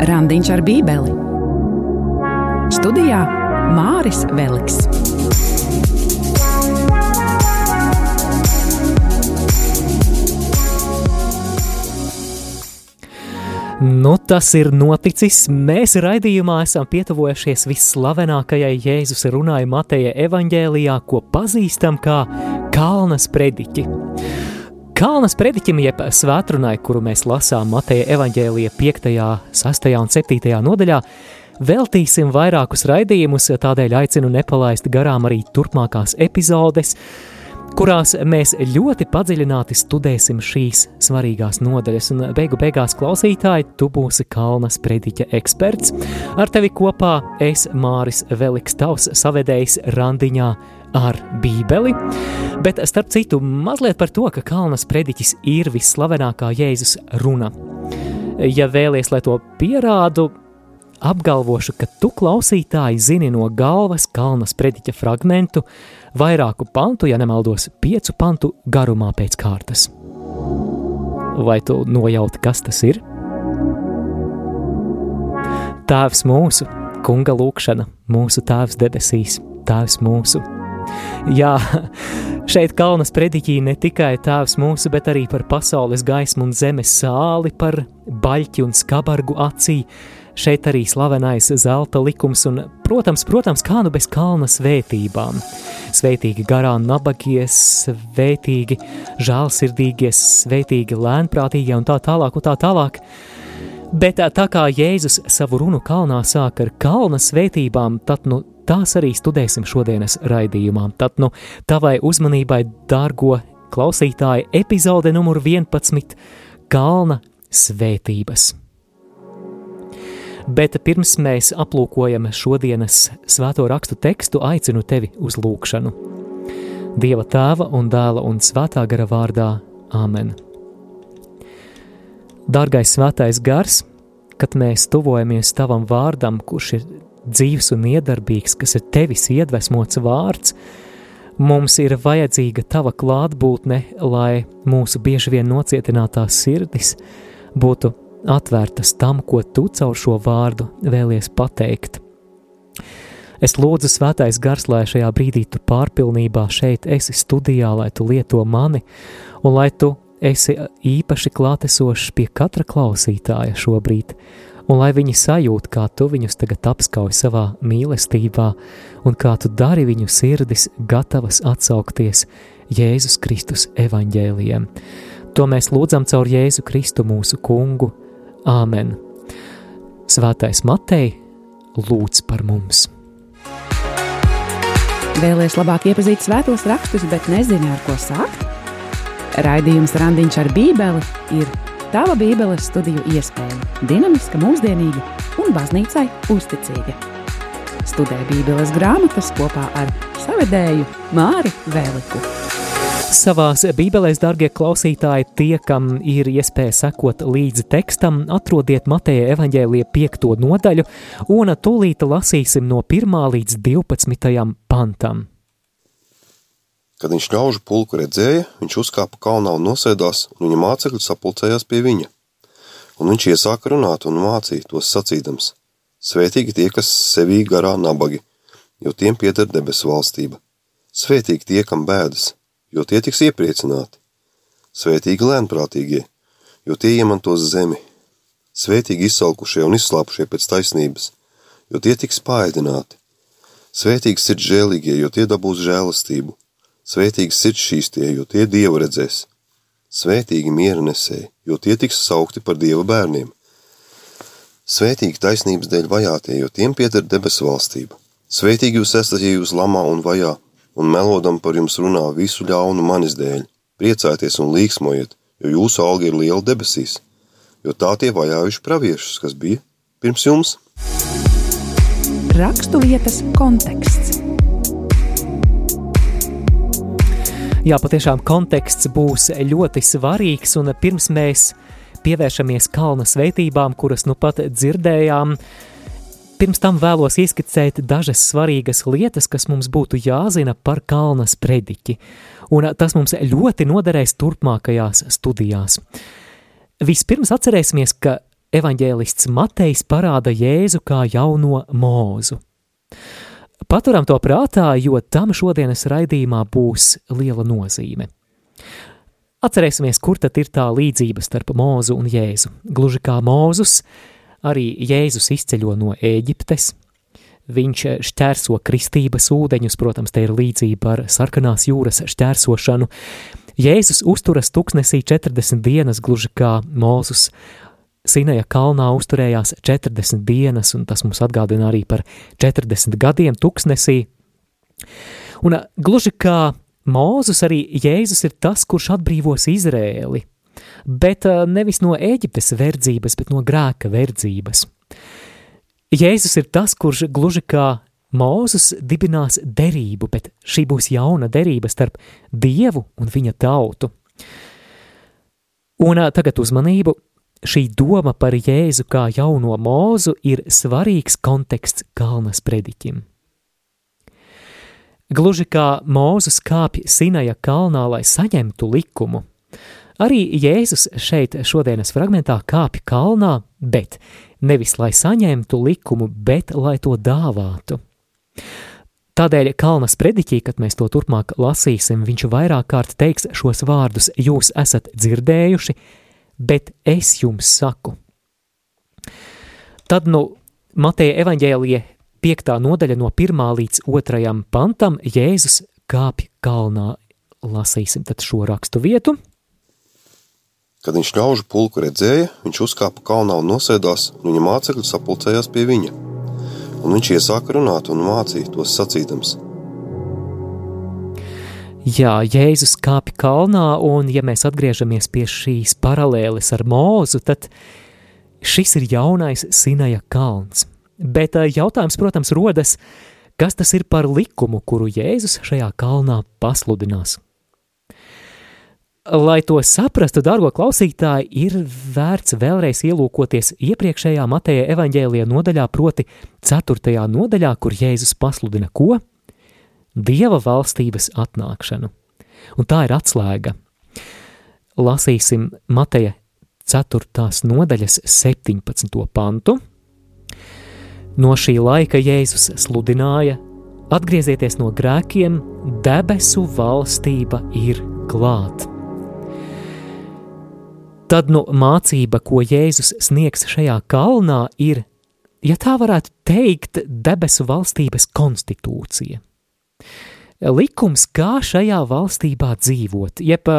Randiņš ar Bībeli. Studijā Māris Veliks. Nu, tas ir noticis. Mēs raidījumā esam pietuvojušies visslavenākajai Jēzus runāja Mateja evaņģēlijā, ko pazīstam kā Kalnas prediķi. Kalnas prediķim, jeb svētrunai, kuru mēs lasām Mateja evaņģēlija 5., 6. un 7. nodaļā, veltīsim vairākus raidījumus, tādēļ aicinu nepalaist garām arī turpmākās epizodes, kurās mēs ļoti padziļināti studēsim šīs svarīgās nodaļas. Un beigu beigās klausītāji, tu būsi Kalnas prediķa eksperts. Ar tevi kopā es, Māris Veliks, tavs savedējs randiņā ar Bībeli. Bet starp citu, mazliet par to, ka Kalnas prediķis ir visslavenākā Jēzus runa. Ja vēlies, lai to pierādu, apgalvošu, ka tu klausītāji zini no galvas Kalnas prediķa fragmentu, vairāku pantu, ja nemaldos, piecu pantu garumā pēc kārtas. Vai tu nojauti, kas tas ir? Tēvs mūsu, kunga lūkšana, mūsu tēvs debesīs, tēvs mūsu. Jā, šeit kalnas prediķī ne tikai tēvs mūsu, bet arī par pasaules gaismu un zemes sāli, par baļķi un skabargu acī, Šeit arī slavenais zelta likums un, protams, protams kā nu bez kalna svētībām. Svētīgi garā nabagie, svētīgi žēlsirdīgie, svētīgi lēnprātīgie un tā tālāk un tā tālāk. Bet tā kā Jēzus savu runu kalnā sāk ar kalna svētībām, tad nu tās arī studēsim šodienas raidījumā. Tad nu tavai uzmanībai, dārgo klausītāji, epizode numur 11 - Kalna svētības. Bet pirms mēs aplūkojam šodienas svēto rakstu tekstu, aicinu tevi uz lūgšanu. Dieva tēva un dēla un svētā gara vārdā Āmen. Dārgais svētais gars, kad mēs tuvojamies tavam vārdam, kurš ir dzīves un iedarbīgs, kas ir tevis iedvesmots vārds, mums ir vajadzīga tava klātbūtne, lai mūsu bieži vien nocietinātās sirdis būtu atvērtas tam, ko tu caur šo vārdu vēlies pateikt. Es lūdzu, Svētais Gars, lai šajā brīdī tu pārpilnībā šeit esi studijā, lai tu lieto mani, un lai tu esi īpaši klātesošs pie katra klausītāja šobrīd, un lai viņi sajūt, kā tu viņus tagad apskauj savā mīlestībā, un kā tu dari viņu sirdis gatavas atsaukties Jēzus Kristus evaņģēlijiem. To mēs lūdzam caur Jēzu Kristu mūsu kungu, Āmen! Svētais Matei lūdz par mums! Vēlēs labāk iepazīt svētos rakstus, bet nezini, ar ko sākt? Raidījums Randiņš ar Bībeli ir tava Bībeles studiju iespēja, dinamiska, mūsdienīga un baznīcai uzticīga. Studē Bībeles grāmatas kopā ar savedēju Māri Vēliku. Savās bībelēs, darbie klausītāji, tie, kam ir iespēja sekot līdzi tekstam, atrodiet Mateja evaņģēlīja piekto nodaļu, un tūlīt lasīsim no 1 līdz 12 pantam. Kad viņš ļaužu pulku redzēja, viņš uzkāpa kalnā un nosēdās, un viņa mācekļi sapulcējās pie viņa. Un viņš iesāka runāt un mācīt tos sacīdams: Svētīgi tie, kas sevī garā nabagi, jo tiem pieder debesu valstība. Svētīgi tie, kam bēdas, jo tie tiks iepriecināti. Svētīgi lēnprātīgie, jo tie iemantos zemi. Svētīgi izsalkušie un izslāpušie pēc taisnības, jo tie tiks paēdināti. Svētīgi sirds žēlīgie, jo tie dabūs žēlastību. Svētīgi sirds šīs tie, jo tie dievu redzēs. Svētīgi miera nesēji, jo tie tiks saukti par dieva bērniem. Svētīgi taisnības dēļ vajātie, jo tiem pieder debesu valstība. Svētīgi jūs esat, ja jūs lamā un vajā, un melodam par jums runā visu ļaunu manis dēļ. Priecājieties un līksmojiet, jo jūsu alga ir liela debesīs, jo tā tie vajājuši praviešus, kas bija pirms jums. Rakstu vietas konteksts. Jā, patiešām konteksts būs ļoti svarīgs, un pirms mēs pievēršamies kalna svētībām, kuras nu pat dzirdējām, Pirms tam vēlos ieskicēt dažas svarīgas lietas, kas mums būtu jāzina par kalnas prediķi, un tas mums ļoti noderēs turpmākajās studijās. Vispirms atcerēsimies, ka evaņģēlists Matejs parāda Jēzu kā jauno mūzu. Paturam to prātā, jo tam šodienas raidījumā būs liela nozīme. Atcerēsimies, kur tad ir tā līdzība starp mūzu un jēzu. Gluži kā mūzus, arī Jēzus izceļo no Ēģiptes. Viņš šķērso kristības ūdeņus, protams, te ir līdzība ar sarkanās jūras šķērsošanu. Jēzus uzturas tuksnesī 40 dienas, gluži kā Mūzus Sinaja kalnā uzturējās 40 dienas, un tas mums atgādina arī par 40 gadiem tuksnesī. Un gluži kā Mūzus arī Jēzus ir tas, kurš atbrīvos Izrēli, bet nevis no Eģiptes verdzības, bet no grēka verdzības. Jēzus ir tas, kurš gluži kā Mūzus dibinās derību, bet šī būs jauna derība starp Dievu un viņa tautu. Un tagad uzmanību, šī doma par Jēzu kā jauno mūzu ir svarīgs konteksts Kalnas prediķim. Gluži kā Mūzes kāpj Sinaja kalnā, lai saņemtu likumu, arī Jēzus šeit šodienas fragmentā kāpj kalnā, bet nevis lai saņemtu likumu, bet lai to dāvātu. Tādēļ Kalnas prediķī, kad mēs to turpmāk lasīsim, viņš vairāk kārt teiks šos vārdus: Jūs esat dzirdējuši, bet es jums saku. Tad, nu, Mateja evaņģēlija piektā nodaļa no pirmā līdz otrajam pantam Jēzus kāpj kalnā. Lasīsim tad šo rakstu vietu. Kad viņš ļaužu pulku redzēja, viņš uzkāpa kalnā un nosēdās, un viņa mācekļi sapulcējās pie viņa. Un viņš iesāka runāt un mācīt tos sacīdams – Jā, Jēzus kāpj kalnā, un ja mēs atgriežamies pie šīs paralēles ar mūzu, tad šis ir jaunais Sinaja kalns. Bet jautājums, protams, rodas, kas tas ir par likumu, kuru Jēzus šajā kalnā pasludinās? Lai to saprastu, dārgo klausītāji, ir vērts vēlreiz ielūkoties iepriekšējā Mateja evaņģēlijā nodaļā, proti 4. nodaļā, kur Jēzus pasludina ko? Dieva valstības atnākšanu. Un tā ir atslēga. Lasīsim Mateja 4. nodaļas 17. pantu. No šī laika Jēzus sludināja: Atgriezieties no grēkiem, debesu valstība ir klāt. Tad nu mācība, ko Jēzus sniegs šajā kalnā, ir, ja tā varētu teikt, debesu valstības konstitūcija likums, kā šajā valstībā dzīvot, jeb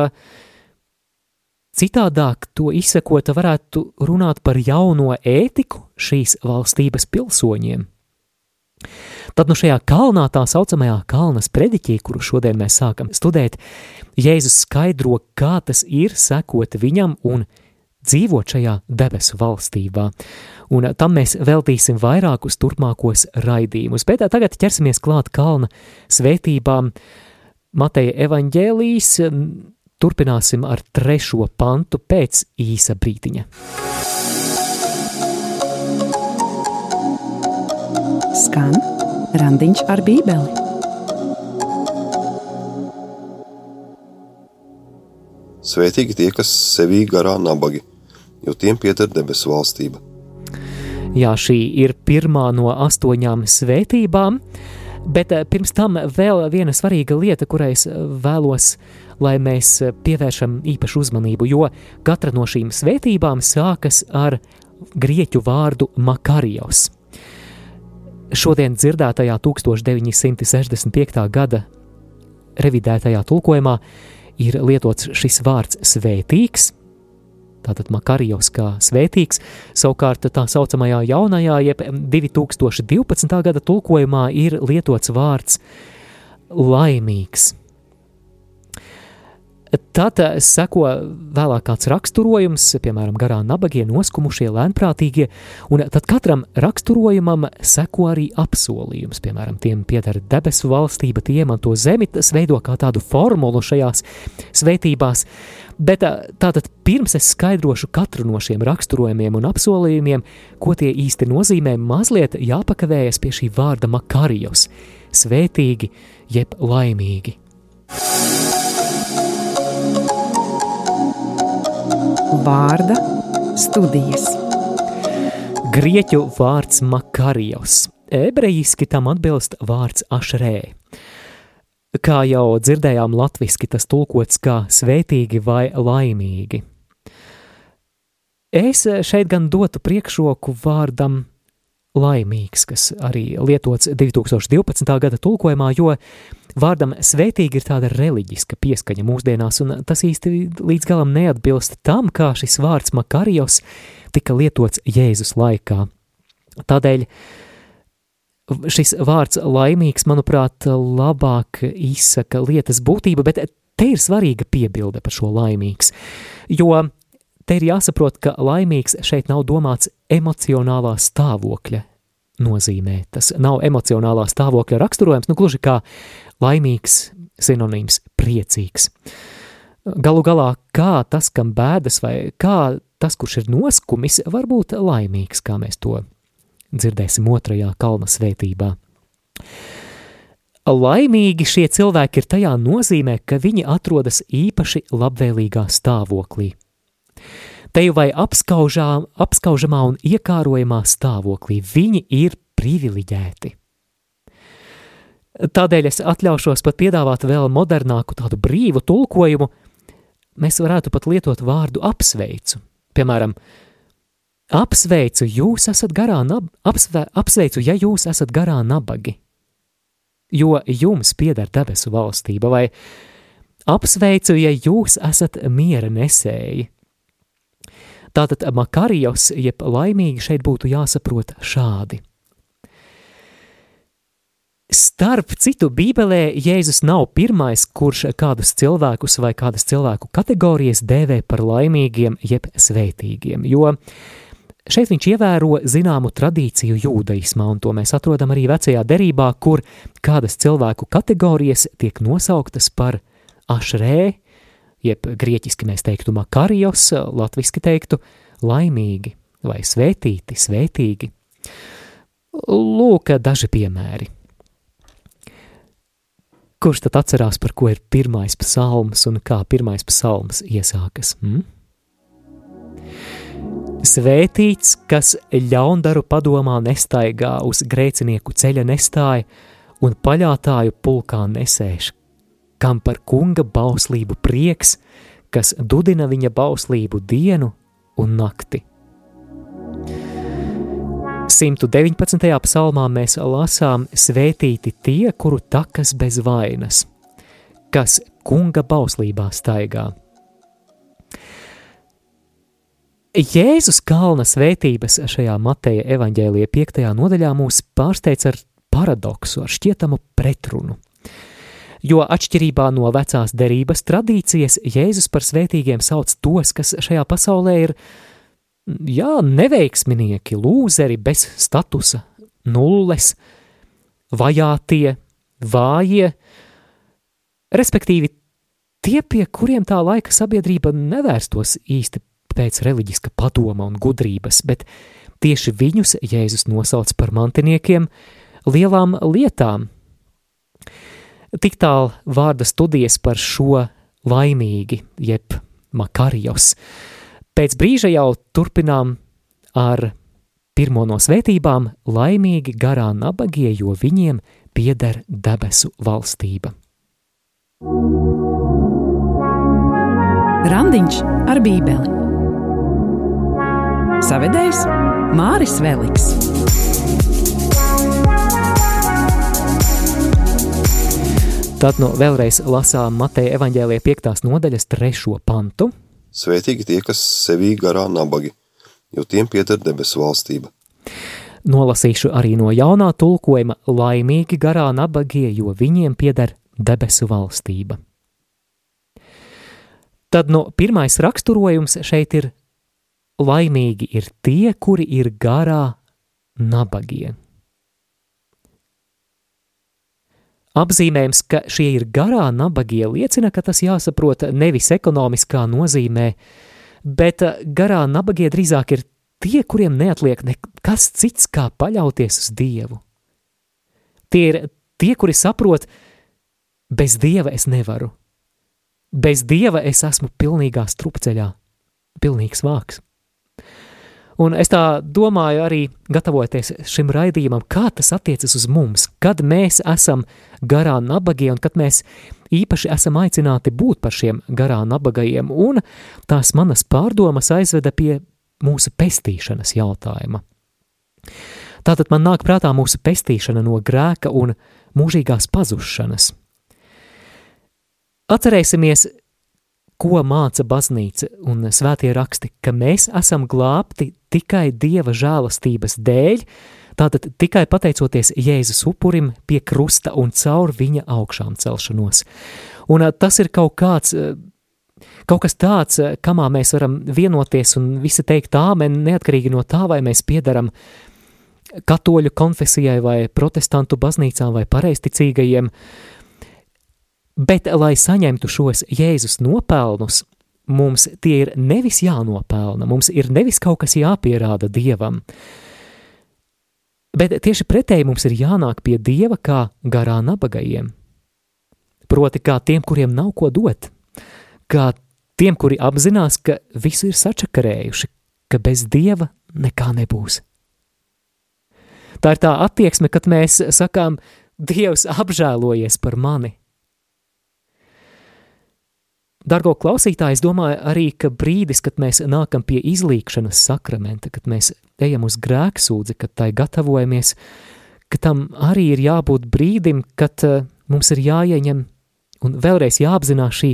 citādāk to izsekot, varētu runāt par jauno ētiku šīs valstības pilsoņiem. Tad no nu šajā kalnā, tā saucamajā kalnas prediķī, kuru šodien mēs sākam studēt, Jēzus skaidro, kā tas ir sekot viņam un dzīvot šajā debesu valstībā un tam mēs veltīsim vairākus turpmākos raidījumus. Bet tagad ķersimies klāt kalna svētībām. Mateja evaņģēlijas turpināsim ar trešo pantu pēc īsa brītiņa. Skan randiņš ar bībeli. Svētīgi tie, kas sevī garā nabagi, jo tiem pieder debesu valstība. Jā, šī ir pirmā no astoņām svētībām, bet eh, pirms tam vēl viena svarīga lieta, kurai es eh, vēlos, lai mēs eh, pievēršam īpašu uzmanību, jo katra no šīm svētībām sākas ar grieķu vārdu makarijos. Šodien dzirdētajā 1965. gada revidētajā tulkojumā ir lietots šis vārds svētīgs – tātad Makarijos kā svētīgs, savukārt tā saucamajā jaunajā, jeb 2012. gada tulkojumā ir lietots vārds laimīgs. Tad seko vēlāk kāds raksturojums, piemēram, garā nabagie, noskumušie, lēnprātīgie, un tad katram raksturojumam seko arī apsolījums, piemēram, tiem pieder debesu valstība, tie iemanto zemi, tas veido kā tādu formulu šajās svētībās, bet tātad pirms es skaidrošu katru no šiem raksturojumiem un apsolījumiem, ko tie īsti nozīmē, mazliet jāpakavējas pie šī vārda makarijos, svētīgi jeb laimīgi. Vārda studijas grieķu vārds makarijos. Ebrejiski tam atbilst vārds ašrē. Kā jau dzirdējām latviski, tas tulkots kā svētīgi vai laimīgi. Es šeit gan dotu priekšroku vārdam laimīgs, kas arī lietots 2012. gada tulkojumā, jo vārdam svētīgi ir tāda reliģiska pieskaņa mūsdienās, un tas īsti līdz galam neatbilst tam, kā šis vārds makarijos tika lietots Jēzus laikā. Tādēļ šis vārds laimīgs, manuprāt, labāk izsaka lietas būtību, bet te ir svarīga piebilde par šo laimīgs, jo te ir jāsaprot, ka laimīgs šeit nav domāts emocionālā stāvokļa nozīmē. Tas nav emocionālā stāvokļa raksturojums, nu gluži kā laimīgs sinonīms priecīgs. Galu galā, kā tas, kam bēdas, vai kā tas, kurš ir noskumis, var būt laimīgs, kā mēs to dzirdēsim otrajā kalna svētībā. Laimīgi šie cilvēki ir tajā nozīmē, ka viņi atrodas īpaši labvēlīgā stāvoklī. Te jau vai apskaužā, apskaužamā un iekārojamā stāvoklī viņi ir privileģēti. Tādēļ es atļaušos pat piedāvāt vēl modernāku tādu brīvu tulkojumu. Mēs varētu pat lietot vārdu apsveicu. Piemēram, Apsveicu, jūs esat garā, nab, apsve, apsveicu, ja jūs esat garā nabagi, jo jums pieder debesu valstība, vai apsveicu, ja jūs esat miera nesēji. Tātad makarijos, jeb laimīgi šeit būtu jāsaprot šādi. Starp citu, Bībelē Jēzus nav pirmais, kurš kādus cilvēkus vai kādas cilvēku kategorijas dēvē par laimīgiem jeb svētīgiem, jo Šeit viņš ievēro zināmu tradīciju jūdaismā, un to mēs atrodam arī vecajā derībā, kur kādas cilvēku kategorijas tiek nosauktas par ašrē, jeb grieķiski mēs teiktu makarijos, latviski teiktu laimīgi vai svētīti, svētīgi. Lūk, daži piemēri. Kurš tad atcerās, par ko ir pirmais psalms un kā pirmais psalms iesākas? Hmm? Svētīts, kas ļaundaru padomā nestaigā, uz grēcinieku ceļa nestāja un paļātāju pulkā nesēž, kam par kunga bauslību prieks, kas dudina viņa bauslību dienu un nakti. 119. psalmā mēs lasām svētīti tie, kuru takas bez vainas, kas kunga bauslībā staigā. Jēzus kalna svētības šajā Mateja evaņģēlija piektajā nodaļā mūs pārsteidz ar paradoksu, ar šķietamu pretrunu. Jo atšķirībā no vecās derības tradīcijas, Jēzus par svētīgiem sauc tos, kas šajā pasaulē ir, jā, neveiksminieki, lūzeri bez statusa, nulles, vajātie, vājie, respektīvi tie, pie kuriem tā laika sabiedrība nevērstos īsti pēc reliģiska padoma un gudrības, bet tieši viņus Jēzus nosauc par mantiniekiem lielām lietām. Tik tālu vārda studijas par šo laimīgi, jeb makarijos. Pēc brīža jau turpinām ar pirmo no svētībām - laimīgi garā nabagie, jo viņiem pieder debesu valstība. Randiņš ar bībeli Savedējs Māris Veliks. Tad no vēlreiz lasām Mateja evaņģēlīja 5. nodaļas 3. pantu. Svētīgi tie, kas sevī garā nabagi, jo tiem pieder debesu valstība. Nolasīšu arī no jaunā tulkojuma laimīgi garā nabagie, jo viņiem pieder debesu valstība. Tad no pirmais raksturojums šeit ir laimīgi ir tie, kuri ir garā nabagie. Apzīmējums, ka šie ir garā nabagie, liecina, ka tas jāsaprot nevis ekonomiskā nozīmē, bet garā nabagie drīzāk ir tie, kuriem neatliek nekas cits, kā paļauties uz Dievu. Tie ir tie, kuri saprot, bez Dieva es nevaru. Bez Dieva es esmu pilnīgā strupceļā, pilnīgs vāks. Un es tā domāju arī, gatavoties šim raidījumam, kā tas attiecas uz mums, kad mēs esam garā nabagie un kad mēs īpaši esam aicināti būt par šiem garā nabagajiem, un tās manas pārdomas aizveda pie mūsu pestīšanas jautājuma. Tātad man nāk prātā mūsu pestīšana no grēka un mūžīgās pazušanas. Atcerēsimies, ko māca baznīca un svētie raksti, ka mēs esam glābti tikai Dieva žēlastības dēļ, tātad tikai pateicoties Jēzus upurim pie krusta un caur viņa augšām celšanos. Un tas ir kaut kāds, kaut kas tāds, kamā mēs varam vienoties un visi teikt āmen, neatkarīgi no tā, vai mēs piedaram katoļu konfesijai vai protestantu baznīcām vai pareisticīgajiem, Bet, lai saņemtu šos Jēzus nopelnus, mums tie ir nevis jānopelna, mums ir nevis kaut kas jāpierāda Dievam, bet tieši pretēji mums ir jānāk pie Dieva kā garā nabagajiem. Proti, kā tiem, kuriem nav ko dot, kā tiem, kuri apzinās, ka visu ir sačakarējuši, ka bez Dieva nekā nebūs. Tā ir tā attieksme, kad mēs sakām, Dievs apžēlojies par mani, Dargo klausītāji, es domāju arī, ka brīdis, kad mēs nākam pie izlīkšanas sakramenta, kad mēs ejam uz grēksūdzi, kad tai gatavojamies, ka tam arī ir jābūt brīdim, kad uh, mums ir jāieņem un vēlreiz jāapzinās šī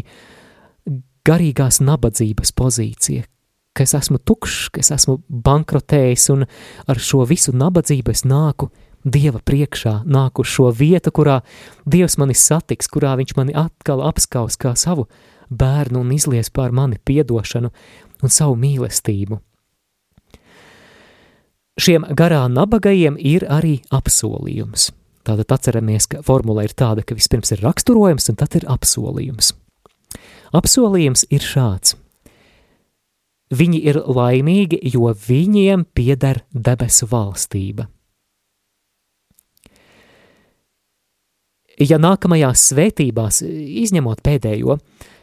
garīgās nabadzības pozīcija, ka es esmu tukšs, ka es esmu bankrotējis un ar šo visu nabadzību es nāku Dieva priekšā, nāku uz šo vietu, kurā Dievs mani satiks, kurā viņš mani atkal apskaus kā savu bērnu un izlies pār mani piedošanu un savu mīlestību. Šiem garā nabagajiem ir arī apsolījums. Tātad atceramies, ka formula ir tāda, ka vispirms ir raksturojums un tad ir apsolījums. Apsolījums ir šāds. Viņi ir laimīgi, jo viņiem pieder debesu valstība. Ja nākamajās svētībās, izņemot pēdējo, uh,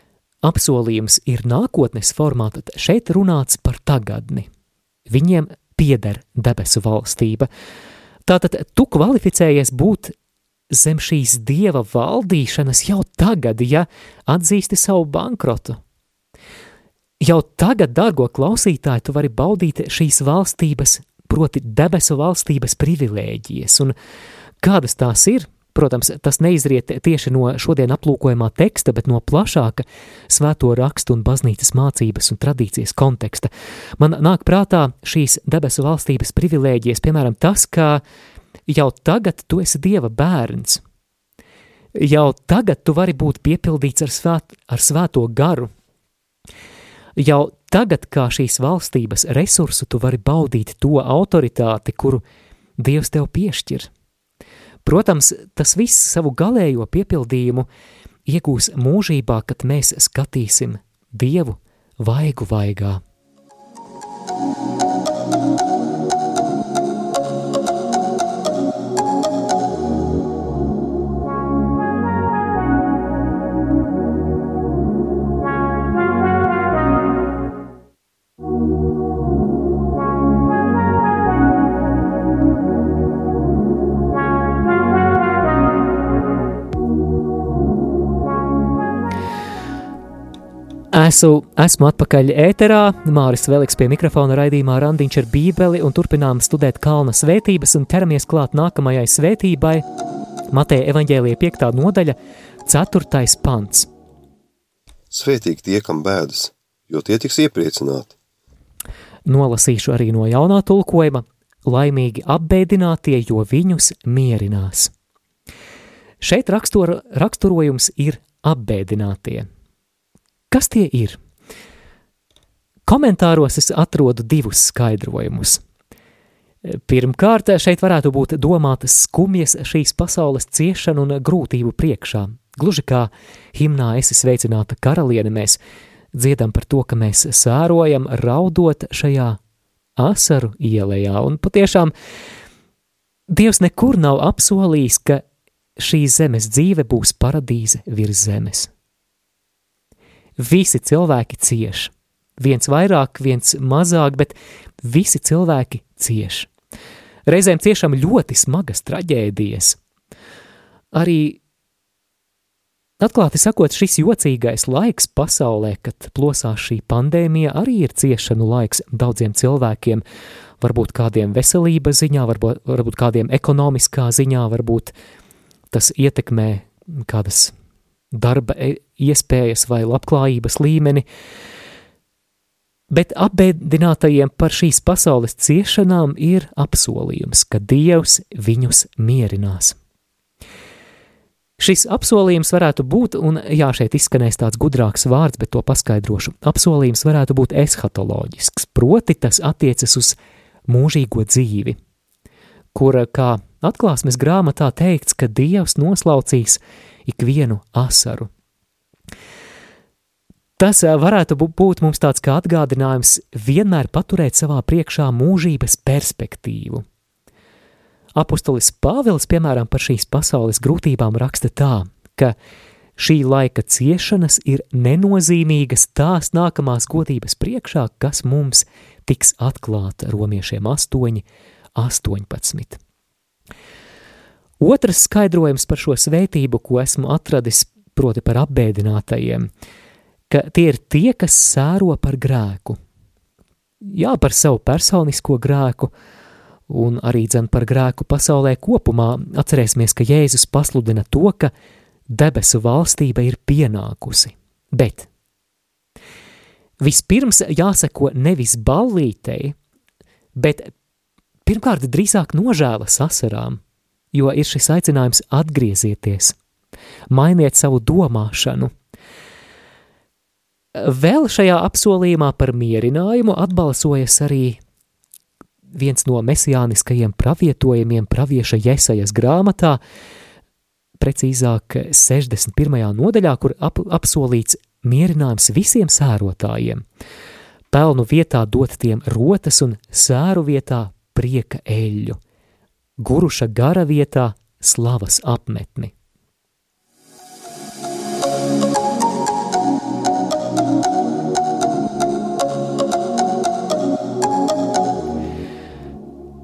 apsolījums ir nākotnes formā, tad šeit runāts par tagadni. Viņiem pieder debesu valstība. Tātad tu kvalificējies būt zem šīs dieva valdīšanas jau tagad, ja atzīsti savu bankrotu. Jau tagad, dārgo klausītāji, tu vari baudīt šīs valstības, proti debesu valstības privilēģijas, un kādas tās ir, Protams, tas neizriet tieši no šodien aplūkojamā teksta, bet no plašāka svēto rakstu un baznīcas mācības un tradīcijas konteksta. Man nāk prātā šīs debesu valstības privilēģijas, piemēram, tas, ka jau tagad tu esi Dieva bērns. Jau tagad tu vari būt piepildīts ar, svēt, ar svēto garu. Jau tagad, kā šīs valstības resursu, tu vari baudīt to autoritāti, kuru Dievs tev piešķir. Protams, tas viss savu galējo piepildījumu iegūs mūžībā, kad mēs skatīsim Dievu vaigu vaigā. Esmu, esmu atpakaļ ēterā, Māris Veliks pie mikrofona raidījumā Randiņš ar bībeli un turpinām studēt kalna svētības un ķeramies klāt nākamajai svētībai Mateja evaņģēlija 5. nodaļa, 4. pants. Svētīgi tie, kam bēdas, jo tie tiks iepriecināti. Nolasīšu arī no jaunā tulkojuma, laimīgi apbēdinātie, jo viņus mierinās. Šeit rakstur, raksturojums ir apbēdinātie. Kas tie ir? Komentāros es atrodu divus skaidrojumus. Pirmkārt, šeit varētu būt domātas skumjas šīs pasaules ciešanu un grūtību priekšā. Gluži kā himnā esi sveicināta karaliene, mēs dziedam par to, ka mēs sērojam, raudot šajā asaru ielējā. Un patiešām Dievs nekur nav apsolījis, ka šī zemes dzīve būs paradīze virs zemes. Visi cilvēki cieš. Viens vairāk, viens mazāk, bet visi cilvēki cieš. Reizēm ciešam ļoti smagas traģēdijas. Arī Atklāti sakot, šis jocīgais laiks pasaulē, kad plosās šī pandēmija, arī ir ciešanu laiks daudziem cilvēkiem. Varbūt kādiem veselības ziņā, varbūt, varbūt kādiem ekonomiskā ziņā, varbūt tas ietekmē kādas darba e, iespējas vai labklājības līmeni. Bet apbēdinātajiem par šīs pasaules ciešanām ir apsolījums, ka Dievs viņus mierinās. Šis apsolījums varētu būt, un jā, šeit izskanēs tāds gudrāks vārds, bet to paskaidrošu. Apsolījums varētu būt eshatoloģisks, proti tas attiecas uz mūžīgo dzīvi, kur, kā atklāsmes grāmatā teikts, ka Dievs noslaucīs ikvienu asaru. Tas varētu būt mums tāds kā atgādinājums vienmēr paturēt savā priekšā mūžības perspektīvu – Apostolis Pāvils, piemēram, par šīs pasaules grūtībām raksta tā, ka šī laika ciešanas ir nenozīmīgas tās nākamās godības priekšā, kas mums tiks atklāta romiešiem 8, 18. Otrs skaidrojums par šo svētību, ko esmu atradis, proti par apbēdinātajiem, ka tie ir tie, kas sēro par grēku. Jā, par savu personisko grēku, un arī dzen par grēku pasaulē kopumā, atcerēsimies, ka Jēzus pasludina to, ka debesu valstība ir pienākusi. Bet vispirms jāseko nevis ballītei, bet pirmkārt drīzāk nožēlas asarām, jo ir šis aicinājums atgriezieties, mainiet savu domāšanu. Vēl šajā apsolījumā par mierinājumu atbalsojas arī viens no mesijāniskajiem pravietojumiem pravieša Jesajas grāmatā, precīzāk 61. nodaļā, kur ap, apsolīts mierinājums visiem sērotājiem. Pelnu vietā dot tiem rotas un sēru vietā prieka eļļu, guruša gara vietā slavas apmetni.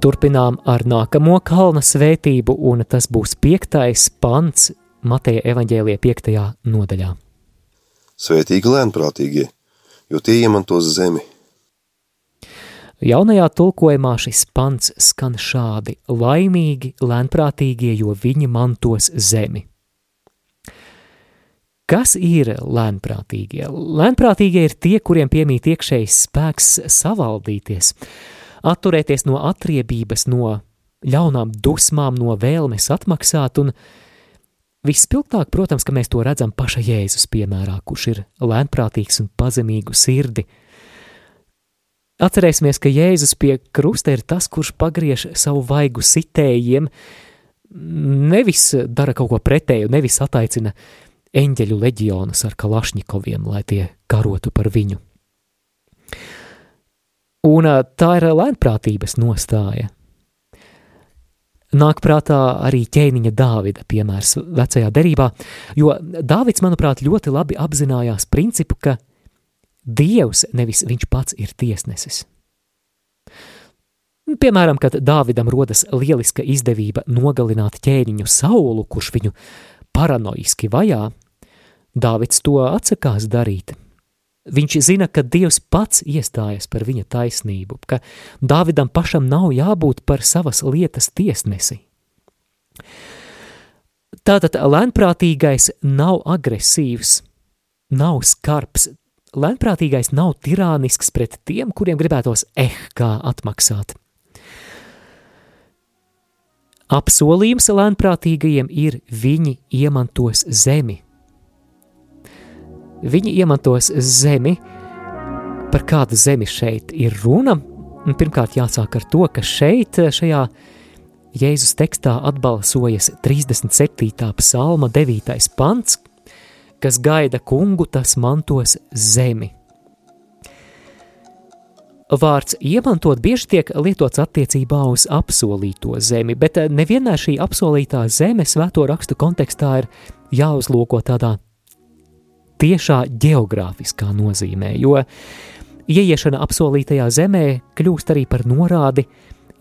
Turpinām ar nākamo kalna svētību, un tas būs piektais pants Mateja evaņģēlija piektajā nodaļā. Svētīgi lēnprātīgie, jo tie iemantos zemi. Jaunajā tulkojumā šis pants skan šādi – laimīgi lēnprātīgie, jo viņi mantos zemi. Kas ir lēnprātīgie? Lēnprātīgie ir tie, kuriem piemīt iekšējs spēks savaldīties – atturēties no atriebības, no ļaunām dusmām, no vēlmes atmaksāt, un vispilgtāk, protams, ka mēs to redzam paša Jēzus piemērā, kurš ir lēnprātīgs un pazemīgu sirdi. Atcerēsimies, ka Jēzus pie krusta ir tas, kurš pagriež savu vaigu sitējiem, nevis dara kaut ko pretēju, nevis ataicina eņģeļu leģionus ar kalašņikoviem, lai tie karotu par viņu. Un tā ir lēnprātības nostāja. Nāk prātā arī ķēniņa Dāvida piemērs vecajā derībā, jo Dāvids, manuprāt, ļoti labi apzinājās principu, ka Dievs nevis viņš pats ir tiesnesis. Piemēram, kad Dāvidam rodas lieliska izdevība nogalināt ķēniņu Saulu, kurš viņu paranoiski vajā, Dāvids to atsakās darīt – Viņš zina, ka Dievs pats iestājas par viņa taisnību, ka Dāvidam pašam nav jābūt par savas lietas tiesnesi. Tātad lēnprātīgais nav agresīvs, nav skarbs, lēnprātīgais nav tirānisks pret tiem, kuriem gribētos eh kā atmaksāt. Apsolījums lēnprātīgajiem ir viņi iemantos zemi – Viņi iemantos zemi, par kādu zemi šeit ir runa. Pirmkārt, jāsāk ar to, ka šeit, šajā Jēzus tekstā atbalsojas 37. psalma 9. pants, kas gaida kungu, tas mantos zemi. Vārds iemantot bieži tiek lietots attiecībā uz apsolīto zemi, bet nevienmēr šī apsolītā zeme svēto rakstu kontekstā ir jāuzlūko tādā tiešā geogrāfiskā nozīmē, jo ieiešana apsolītajā zemē kļūst arī par norādi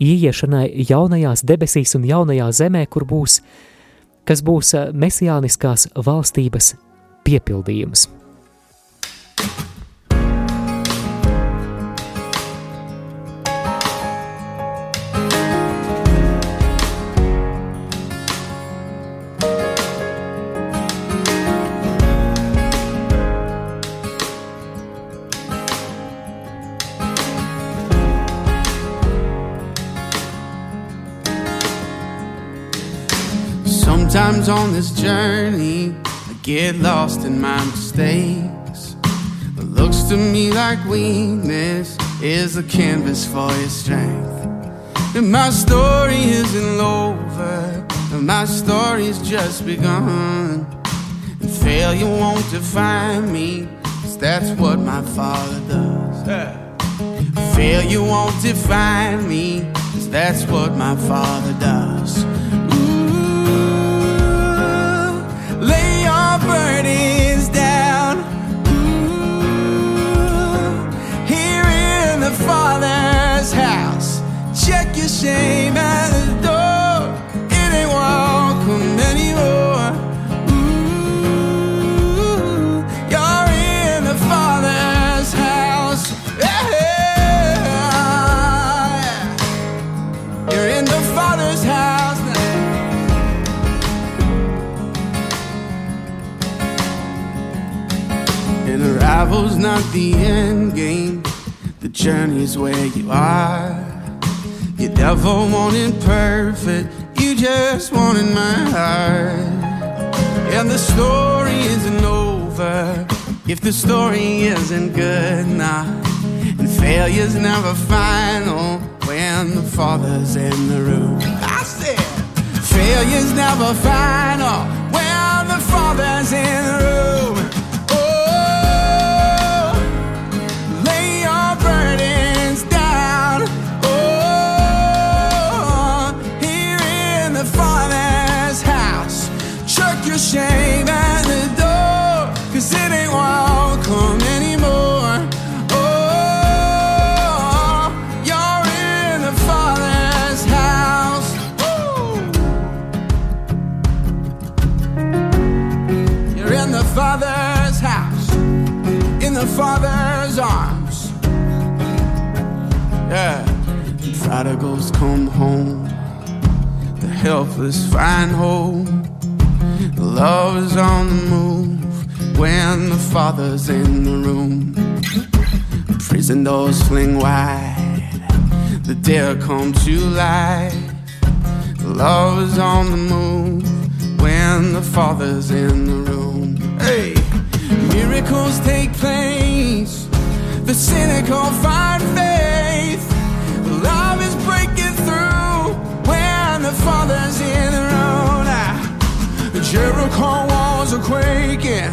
ieiešanai jaunajās debesīs un jaunajā zemē, kur būs, kas būs mesijāniskās valstības piepildījums. Sometimes on this journey, get lost in my mistakes. It looks to me like weakness is a canvas for your strength. And my story isn't over, and my story's just begun. And failure won't define me, cause that's what my father does. Failure won't define me, cause that's what my father does. Down. Ooh, here in the Father's house, check your shame at the door. The end game. The journey's where you are. You never wanted perfect, you just wanted my heart. And the story isn't over if the story isn't good enough. And failure's never final when the father's in the room. I said, failure's never final when the father's in the room. The Father's arms. Yeah. The prodigals come home, the helpless find hope. Love is on the move when the Father's in the room. Prison doors fling wide, the dead come to life. Love is on the move when the Father's in the room. Hey, miracles take place, the cynical find faith. Love is breaking through when the Father's in the room. Ah, Jericho walls are quaking,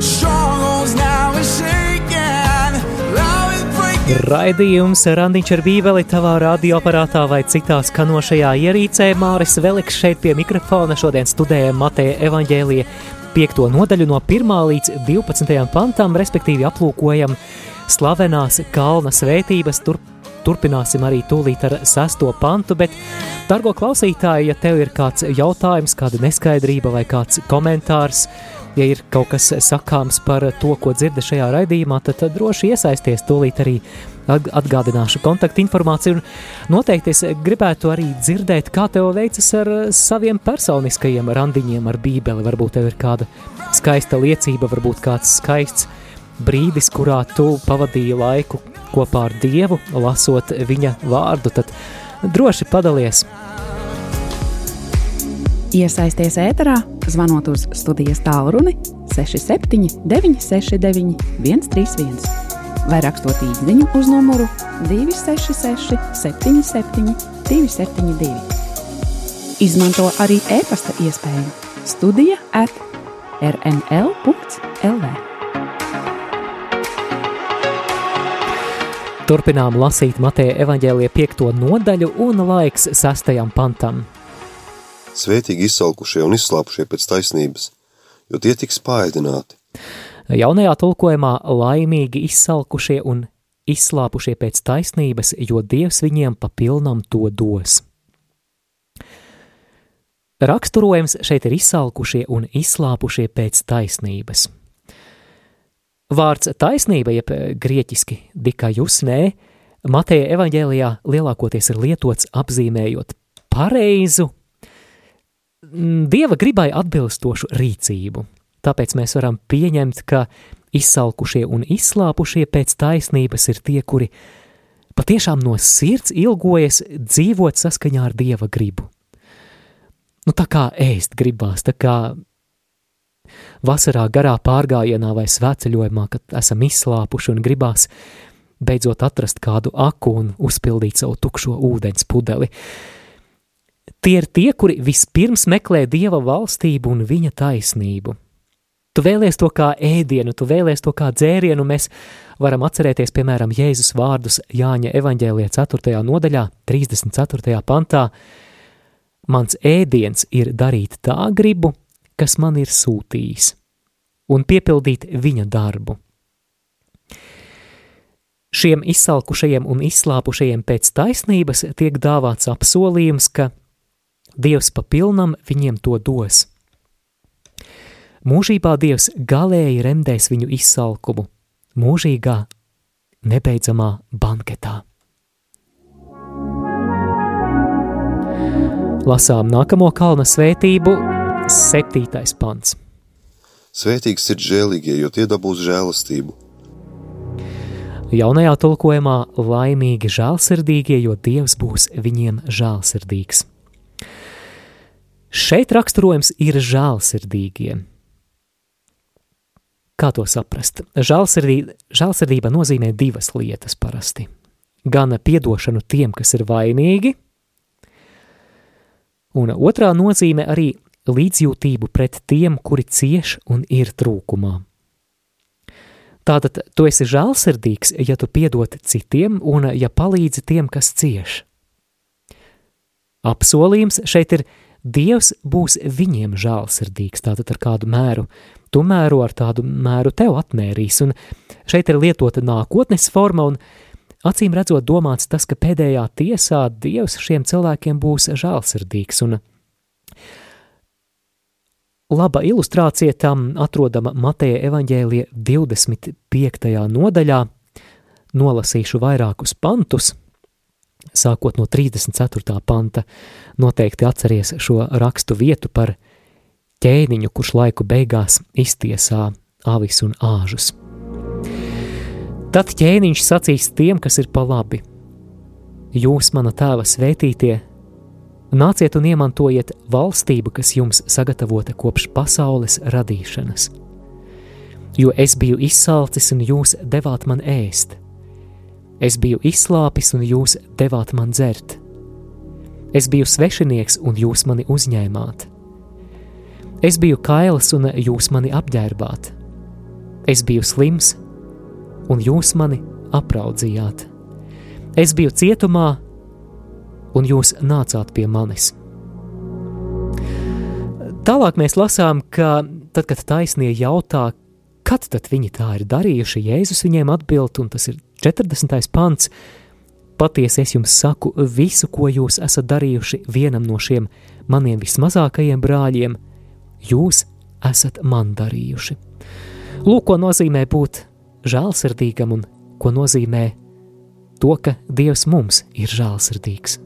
strongholds now are shaking. Love is breaking Raidījums Randiņš ar bībeli tavā radioaparātā vai citā skanošajā ierīcē. Māris Veliks šeit pie mikrofona šodien studēja Mateja evaņģēlija 5. nodaļu no 1. līdz 12. pantam, respektīvi aplūkojam slavenās kalna svētības, tur, turpināsim arī tūlīt ar 6. pantu, bet, dargo klausītāji, ja tev ir kāds jautājums, kāda neskaidrība vai kāds komentārs, ja ir kaut kas sakāms par to, ko dzirdi šajā raidījumā, tad, droši iesaisties tūlīt arī atgādināšu kontaktinformāciju. Noteikti es gribētu arī dzirdēt, kā tev veicas ar saviem personiskajiem randiņiem ar Bībeli. Varbūt tev ir kāda skaista liecība, varbūt kāds skaists brīdis, kurā tu pavadīji laiku kopā ar Dievu, lasot viņa vārdu. Tad droši padalies! Iesaisties ēterā, zvanot uz studijas tālruni 67 969 131 vai rakstot īsiņu uz numuru 266 77 272. Izmanto arī e-pasta iespēju Studija at rml.lv. Turpinām lasīt Mateja evaņģēlija piekto nodaļu un laiks sastajam pantam. Svētīgi izsalkušie un izslāpušie pēc taisnības, jo tie tiks paēdināti. Jaunajā tulkojumā laimīgi izsalkušie un izslāpušie pēc taisnības, jo Dievs viņiem pa pilnam to dos. Raksturojums šeit ir izsalkušie un izslāpušie pēc taisnības. Vārds taisnība, jeb grieķiski dikajus, nē, Mateja evaņģēlijā lielākoties ir lietots apzīmējot pareizu, Dieva gribai atbilstošu rīcību. Tāpēc mēs varam pieņemt, ka izsalkušie un izslāpušie pēc taisnības ir tie, kuri patiešām no sirds ilgojas dzīvot saskaņā ar Dieva gribu. Nu, tā kā ēst gribās, tā kā vasarā garā pārgājienā vai svētceļojumā, kad esam izslāpuši un gribās beidzot atrast kādu aku un uzpildīt savu tukšo ūdens pudeli. Tie ir tie, kuri vispirms meklē Dieva valstību un viņa taisnību. Tu vēlies to kā ēdienu, tu vēlies to kā dzērienu, mēs varam atcerēties, piemēram, Jēzus vārdus Jāņa evaņģēlijā 4. nodaļā, 34. pantā. Mans ēdiens ir darīt tā gribu, kas man ir sūtījis, un piepildīt viņa darbu. Šiem izsalkušajiem un izslāpušajiem pēc taisnības tiek dāvāts apsolījums, ka Dievs pa pilnam viņiem to dos. Mūžībā Dievs galēji remdēs viņu izsalkumu, mūžīgā, nebeidzamā banketā. Lasām nākamo kalna svētību, septītais pants. Svētīgs ir žēlīgie, jo tie dabūs žēlastību. Jaunajā tulkojumā laimīgi žēlsirdīgie, jo Dievs būs viņiem žēlsirdīgs. Šeit raksturojums ir žēlsirdīgiem. Kā to saprast? Žēlsirdība, žēlsirdība nozīmē divas lietas parasti. Gan piedošanu tiem, kas ir vainīgi, un otrā nozīme arī līdzjūtību pret tiem, kuri cieš un ir trūkumā. Tātad tu esi žēlsirdīgs, ja tu piedod citiem un ja palīdzi tiem, kas cieš. Apsolījums šeit ir Dievs būs viņiem žēlsirdīgs, tātad ar kādu mēru. Tu mēro ar tādu mēru tev atmērīs, un šeit ir lietota nākotnes forma, un acīm redzot domāts tas, ka pēdējā tiesā Dievs šiem cilvēkiem būs žēlsirdīgs, un laba ilustrācija tam atrodama Mateja evaņģēlija 25. nodaļā, nolasīšu vairākus pantus – sākot no 34. panta, noteikti atceries šo rakstu vietu par ķēniņu, kurš laiku beigās iztiesā avis un āžus. Tad ķēniņš sacīs tiem, kas ir pa labi: Jūs, mana tēva svētītie, nāciet un iemantojiet valstību, kas jums sagatavota kopš pasaules radīšanas. Jo es biju izsalcis, un jūs devāt man ēst, Es biju izslāpis, un jūs devāt man dzert. Es biju svešinieks, un jūs mani uzņēmāt. Es biju kails, un jūs mani apģērbāt. Es biju slims, un jūs mani apraudzījāt. Es biju cietumā, un jūs nācāt pie manis. Tālāk mēs lasām, ka tad, kad taisnie jautā, kad tad viņi tā ir darījuši, Jēzus viņiem atbild, un tas ir 40. pants. Patiesi es jums saku, visu, ko jūs esat darījuši vienam no šiem maniem vismazākajiem brāļiem, jūs esat man darījuši. Lūk, ko nozīmē būt žēlsirdīgam un ko nozīmē to, ka Dievs mums ir žēlsirdīgs.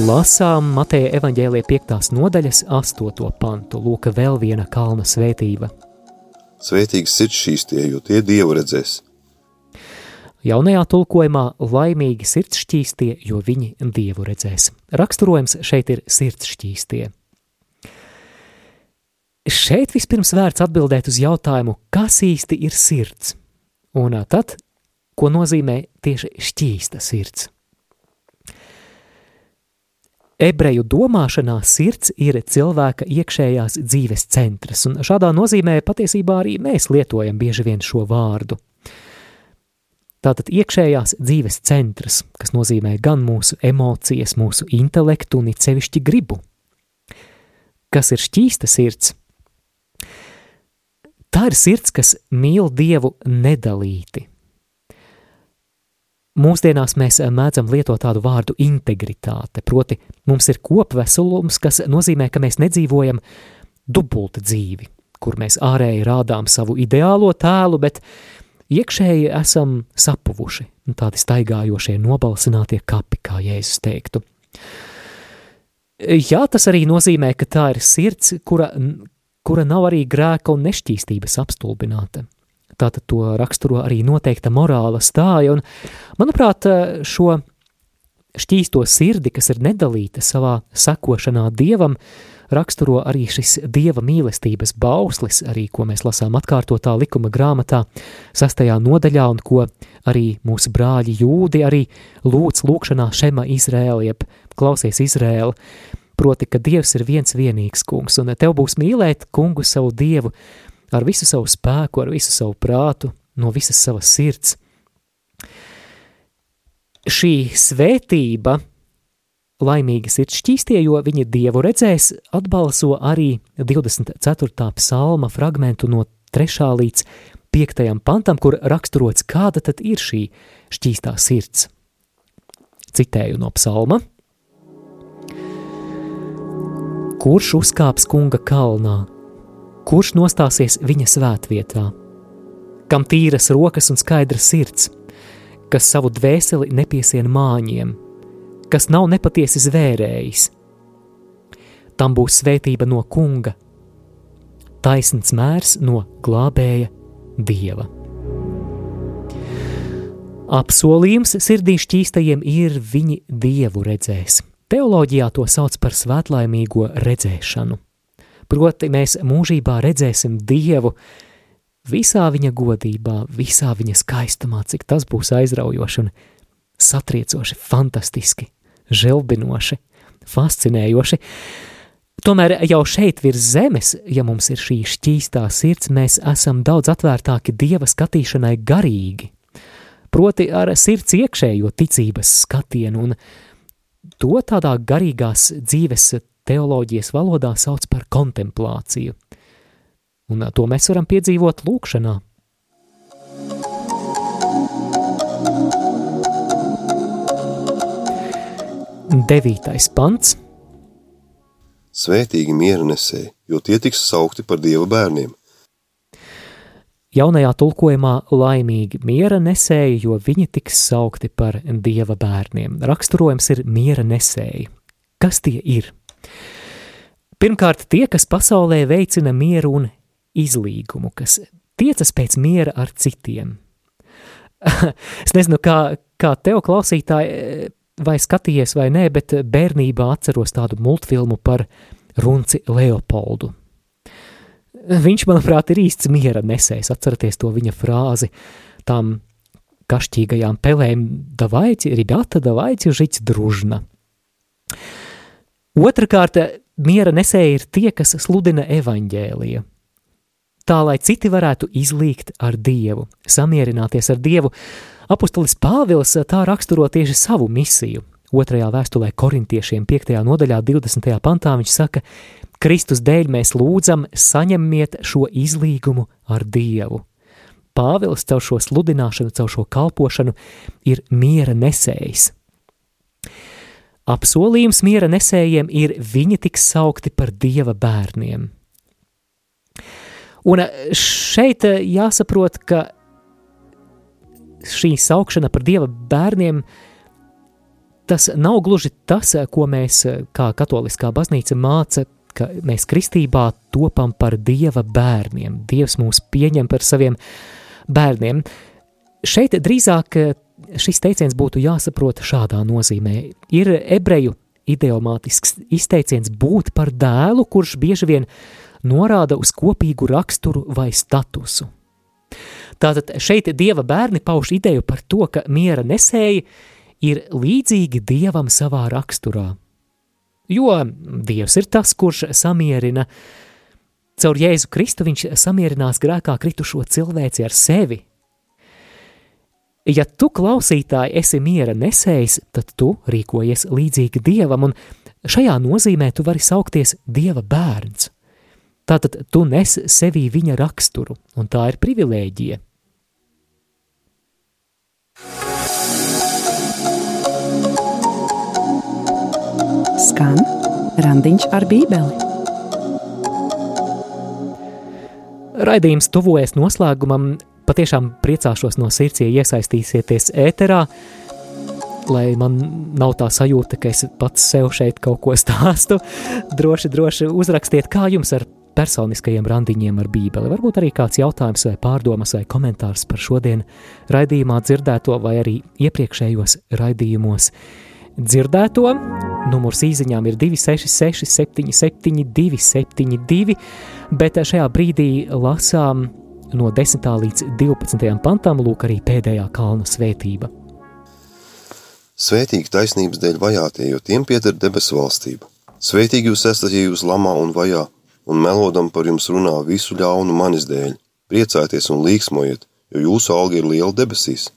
Lasām Mateja evaņģēlīja 5. nodaļas 8. pantu, lūk, vēl viena kalna svētība. Svētīgs sirds šīs tie, jo tie Dievu redzēs. Jaunajā tulkojumā laimīgi sirds šķīstie, jo viņi Dievu redzēs. Raksturojums šeit ir sirds šķīstie. Šeit vispirms vērts atbildēt uz jautājumu, kas īsti ir sirds, un tad, ko nozīmē tieši šķīsta sirds. Ebreju domāšanā sirds ir cilvēka iekšējās dzīves centrs, un šādā nozīmē patiesībā arī mēs lietojam bieži vien šo vārdu. Tātad iekšējās dzīves centrs, kas nozīmē gan mūsu emocijas, mūsu intelektu un sevišķi gribu. kas ir šķīsta sirds? Tā ir sirds, kas mīl Dievu nedalīti. Mūsdienās mēs mēdzam lietot tādu vārdu integritāte, proti mums ir kopveselums, kas nozīmē, ka mēs nedzīvojam dubulta dzīvi, kur mēs ārēji rādām savu ideālo tēlu, bet iekšēji esam sapuvuši, tādi staigājošie nobalsinātie kapi, kā Jēzus teiktu. Jā, tas arī nozīmē, ka tā ir sirds, kura, kura nav arī grēka un nešķīstības apstulbināta. Tātad to raksturo arī noteikta morāla stāja, un, manuprāt, šo šķīsto sirdi, kas ir nedalīta savā sekošanā Dievam, raksturo arī šis Dieva mīlestības bauslis, arī ko mēs lasām atkārtotā likuma grāmatā, sastajā nodaļā, un ko arī mūsu brāļi jūdi arī lūdz lūkšanā Šema Izrēla, jeb klausies Izrēla, proti, ka Dievs ir viens vienīgs kungs, un tev būs mīlēt kungu savu Dievu ar visu savu spēku, ar visu savu prātu, no visas savas sirds. Šī svētība laimīgas ir šķīstie, jo viņi Dievu redzēs, atbalso arī 24. psalma fragmentu no 3. līdz 5. pantam, kur raksturots, kāda tad ir šī šķīstā sirds. Citēju no psalma – Kurš uzkāps kunga kalnā, kurš nostāsies viņa svētvietā, kam tīras rokas un skaidrs sirds, kas savu dvēseli nepiesien māņiem, kas nav nepatiesi zvērējis. Tam būs svētība no kunga, taisns mērs no glābēja dieva. Apsolījums sirdī šķīstajiem ir viņi dievu redzēs. Teoloģijā to sauc par svētlaimīgo redzēšanu. Proti, mēs mūžībā redzēsim Dievu visā viņa godībā, visā viņa skaistumā, cik tas būs aizraujoši un satriecoši, fantastiski, žēlbinoši, fascinējoši. Tomēr jau šeit virs zemes, ja mums ir šī šķīstā sirds, mēs esam daudz atvērtāki Dieva skatīšanai garīgi, proti ar sirds iekšējo ticības skatienu un To tādā garīgās dzīves teoloģijas valodā sauc par kontemplāciju. Un to mēs varam piedzīvot lūkšanā. Devītais pants. Svētīgi miera nesēji, jo tie tiks saukti par Dieva bērniem. Jaunajā tulkojumā laimīgi miera nesēji, jo viņi tiks saukti par dieva bērniem. Raksturojums ir miera nesēji. Kas tie ir? Pirmkārt, tie, kas pasaulē veicina mieru un izlīgumu, kas tiecas pēc miera ar citiem. es nezinu, kā, kā tev klausītāji, vai skatījies vai nē, bet bērnībā atceros tādu multfilmu par runci Leopoldu. Viņš, manuprāt, ir īsts miera nesējs. Atcerieties to viņa frāzi tam kašķīgajām pelēm, davaici, ribata, davaici, žić družna. Otrakārt, miera nesēji ir tie, kas sludina evaņģēliju. Tā, lai citi varētu izlīgt ar Dievu, samierināties ar Dievu, apustulis Pāvils tā raksturo tieši savu misiju. Otrajā vēstulē korintiešiem 5. nodaļā 20. pantā viņš saka, Kristus dēļ mēs lūdzam, saņemiet šo izlīgumu ar Dievu. Pāvils caur šo sludināšanu, caur šo kalpošanu ir miera nesējs. Apsolījums miera nesējiem ir viņi tiks saukti par Dieva bērniem. Un šeit jāsaprot, ka šī saukšana par Dieva bērniem tas nav gluži tas, ko mēs kā katoliskā baznīca māca ka mēs kristībā topam par Dieva bērniem. Dievs mūs pieņem par saviem bērniem. Šeit drīzāk eh, šis teiciens būtu jāsaprot šādā nozīmē. Ir ebreju ideomātisks izteiciens būt par dēlu, kurš bieži vien norāda uz kopīgu raksturu vai statusu. Tātad šeit dieva bērni pauž ideju par to, ka miera nesēji ir līdzīgi dievam savā raksturā, jo Dievs ir tas, kurš samierina. Caur Jēzu Kristu viņš samierinās grēkā kritušo cilvēci ar sevi. Ja tu, klausītāji, esi miera nesējs, tad tu rīkojies līdzīgi Dievam, un šajā nozīmē tu vari saukties Dieva bērns. Tātad tu nes sevī viņa raksturu, un tā ir privilēģija. Skan randiņš ar bībeli. Raidījums tuvojas noslēgumam, patiešām priecāšos no sirds, ja iesaistīsieties ēterā, lai man nav tā sajūta, ka es pats sev šeit kaut ko stāstu. Droši, droši uzrakstiet, kā jums ar personiskajiem randiņiem ar bībeli. Varbūt arī kāds jautājums vai pārdomas vai komentārs par šodien raidījumā dzirdēto vai arī iepriekšējos raidījumos dzirdēto. Numurs īsiņām ir 266, 77, 272, bet šajā brīdī lasām no 10. līdz 12. pantam, lūk, arī pēdējā kalna svētība. Svētīgi taisnības dēļ vajātie, jo tiem pieder debesu valstība. Svētīgi jūs esat, ja jūs lamā un vajā, un melodam par jums runā visu ļaunu manis dēļ. Priecājieties un līksmojiet, jo jūsu alga ir liela debesīs,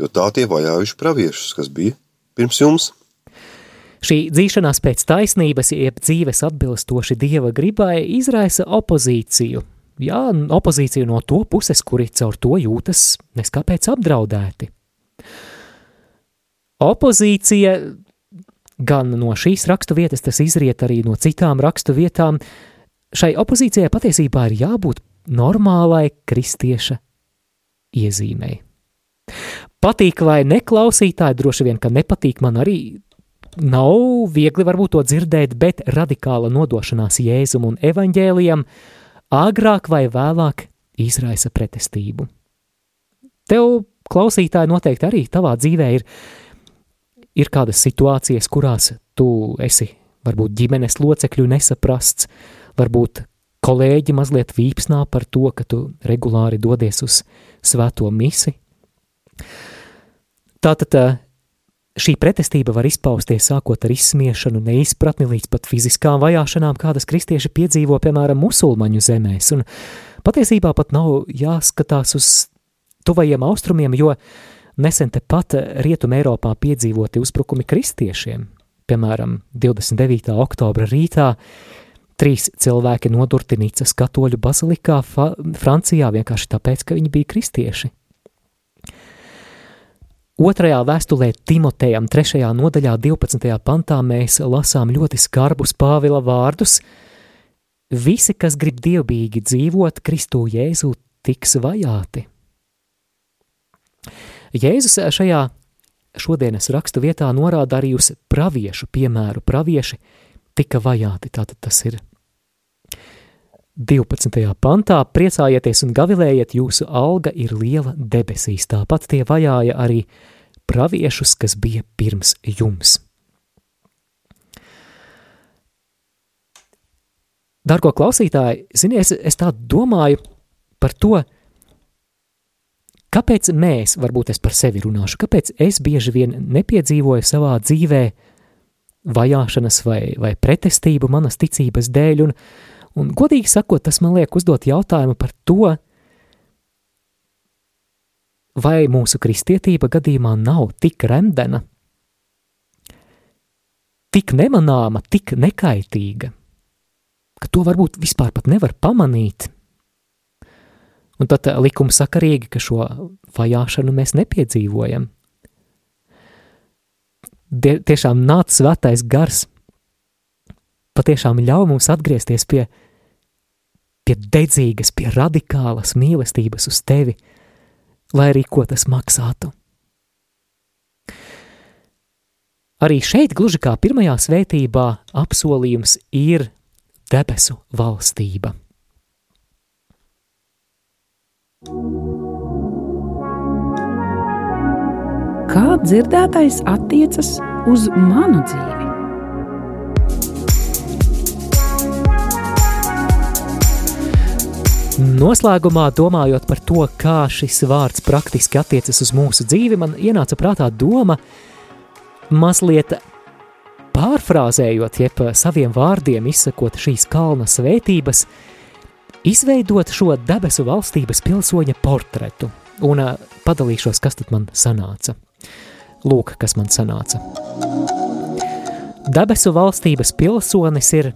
jo tā tie vajājuši praviešus, kas bija pirms jums. Šī dzīšanās pēc taisnības, jeb dzīves atbilstoši dieva gribai, izraisa opozīciju. Jā, opozīciju no to puses, kuri caur to jūtas neskāpēc apdraudēti. Opozīcija gan no šīs rakstu vietas, tas izriet arī no citām rakstu vietām. Šai opozīcijai patiesībā ir jābūt normālai kristieša iezīmei. Patīk vai neklausītāji, droši vien, ka nepatīk man arī nav viegli varbūt to dzirdēt, bet radikāla nodošanās Jēzum un evaņģēlijam agrāk vai vēlāk izraisa pretestību. Tev, klausītāji, noteikti arī tavā dzīvē ir, ir kādas situācijas, kurās tu esi varbūt ģimenes locekļu nesaprasts, varbūt kolēģi mazliet vīpsnā par to, ka tu regulāri dodies uz svēto misi. Tātad Šī pretestība var izpausties sākot ar izsmiešanu, neizpratni līdz pat fiziskām vajāšanām, kādas kristieši piedzīvo, piemēram, musulmaņu zemēs, un patiesībā pat nav jāskatās uz tuvajiem austrumiem, jo nesen tepat Rietumē Eiropā piedzīvoti uzbrukumi kristiešiem. Piemēram, 29. oktobra rītā trīs cilvēki nodurti Nīcas katoļu bazilikā Francijā vienkārši tāpēc, ka viņi bija kristieši. Otrajā vēstulē Timotejam, 3. nodaļā, 12. pantā, mēs lasām ļoti skarbus Pāvila vārdus. Visi, kas grib dievbijīgi dzīvot, Kristu Jēzu tiks vajāti. Jēzus šajā šodienas rakstu vietā norāda arī uz praviešu piemēru. Pravieši tika vajāti, tātad tas ir 12. pantā priecājieties un gavilējiet, jūsu alga ir liela debesīs. Tāpat tie vajāja arī praviešus, kas bija pirms jums. Dargo klausītāji, zini, es, es tā domāju par to, kāpēc mēs, varbūt es par sevi runāšu, kāpēc es bieži vien nepiedzīvoju savā dzīvē vajāšanas vai, vai pretestību manas ticības dēļ, un, Un, godīgi sakot, tas man liek uzdot jautājumu par to, vai mūsu kristietība gadījumā nav tik remdena, tik nemanāma, tik nekaitīga, ka to varbūt vispār pat nevar pamanīt. Un tad eh, likums sakarīgi, ka šo vajāšanu mēs nepiedzīvojam. Die, tiešām nāc svētais gars, patiešām ļauj mums atgriezties pie pie dedzīgas, pie radikālas mīlestības uz tevi, lai arī ko tas maksātu. Arī šeit, gluži kā pirmajā svētībā, apsolījums ir debesu valstība. Kā dzirdētais attiecas uz manu dzīvi? Noslēgumā, domājot par to, kā šis vārds praktiski attiecas uz mūsu dzīvi, man ienāca prātā doma, mazliet pārfrāzējot, jeb saviem vārdiem izsakot šīs kalna svētības, izveidot šo debesu valstības pilsoņa portretu. Un padalīšos, kas tad man sanāca. Lūk, kas man sanāca. Debesu valstības pilsonis ir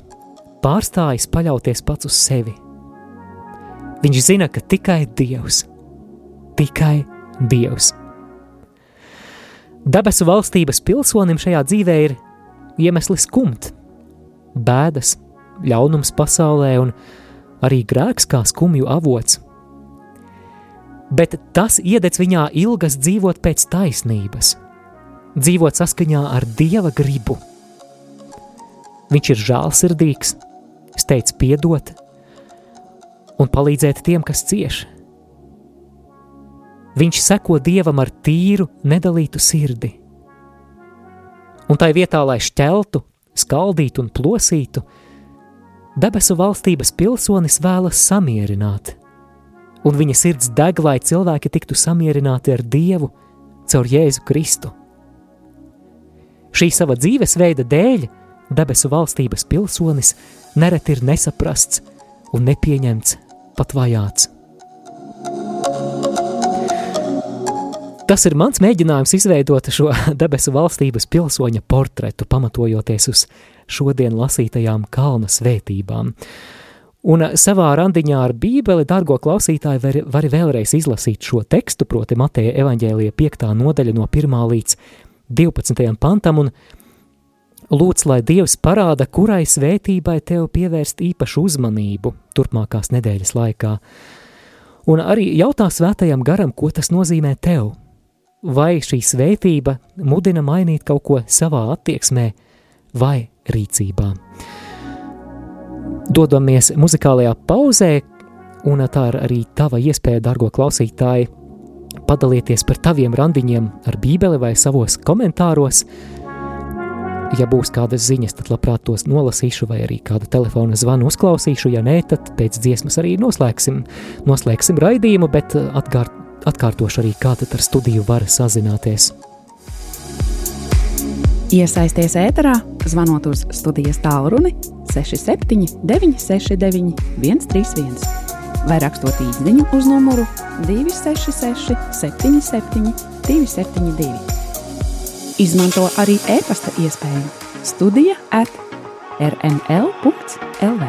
pārstājis paļauties pats uz sevi. Viņš zina, ka tikai Dievs, tikai Dievs. Debesu valstības pilsonim šajā dzīvē ir iemesli skumt, bēdas, ļaunums pasaulē un arī grēks kā skumju avots. Bet tas iededz viņā ilgas dzīvot pēc taisnības, dzīvot saskaņā ar Dieva gribu. Viņš ir žēlsirdīgs, steidz piedot un palīdzēt tiem, kas cieš. Viņš seko Dievam ar tīru, nedalītu sirdi. Un tai vietā, lai šķeltu, skaldītu un plosītu, debesu valstības pilsonis vēlas samierināt, un viņa sirds deg, lai cilvēki tiktu samierināti ar Dievu caur Jēzu Kristu. Šī sava dzīvesveida dēļ debesu valstības pilsonis nereti ir nesaprasts un nepieņemts, pat vajāts. Tas ir mans mēģinājums izveidot šo debesu valstības pilsoņa portretu, pamatojoties uz šodien lasītajām kalna svētībām. Un savā randiņā ar Bībeli, dārgo klausītāji, var, var vēlreiz izlasīt šo tekstu, proti, Mateja evaņģēlija 5. nodaļa no 1. līdz 12. pantam, un Lūdz, lai Dievs parāda, kurai svētībai tev pievērst īpašu uzmanību turpmākās nedēļas laikā. Un arī jautā svētajam garam, ko tas nozīmē tev. Vai šī svētība mudina mainīt kaut ko savā attieksmē vai rīcībā. Dodamies muzikālajā pauzē, un tā ir arī tava iespēja, dargo klausītāji, padalieties par taviem randiņiem ar bībeli vai savos komentāros, Ja būs kādas ziņas, tad labprāt tos nolasīšu, vai arī kādu telefona zvanu uzklausīšu. Ja nē, tad pēc dziesmas arī noslēgsim, noslēgsim raidījumu, bet uh, atkārt, atkārtošu arī, kā tad ar studiju var sazināties. Iesaisties ēterā, zvanot uz studijas tālruni 67 969 131 vai rakstot īsiņu uz numuru 266 77 272. Izmanto arī e-pasta iespēju Studija at rml.lv.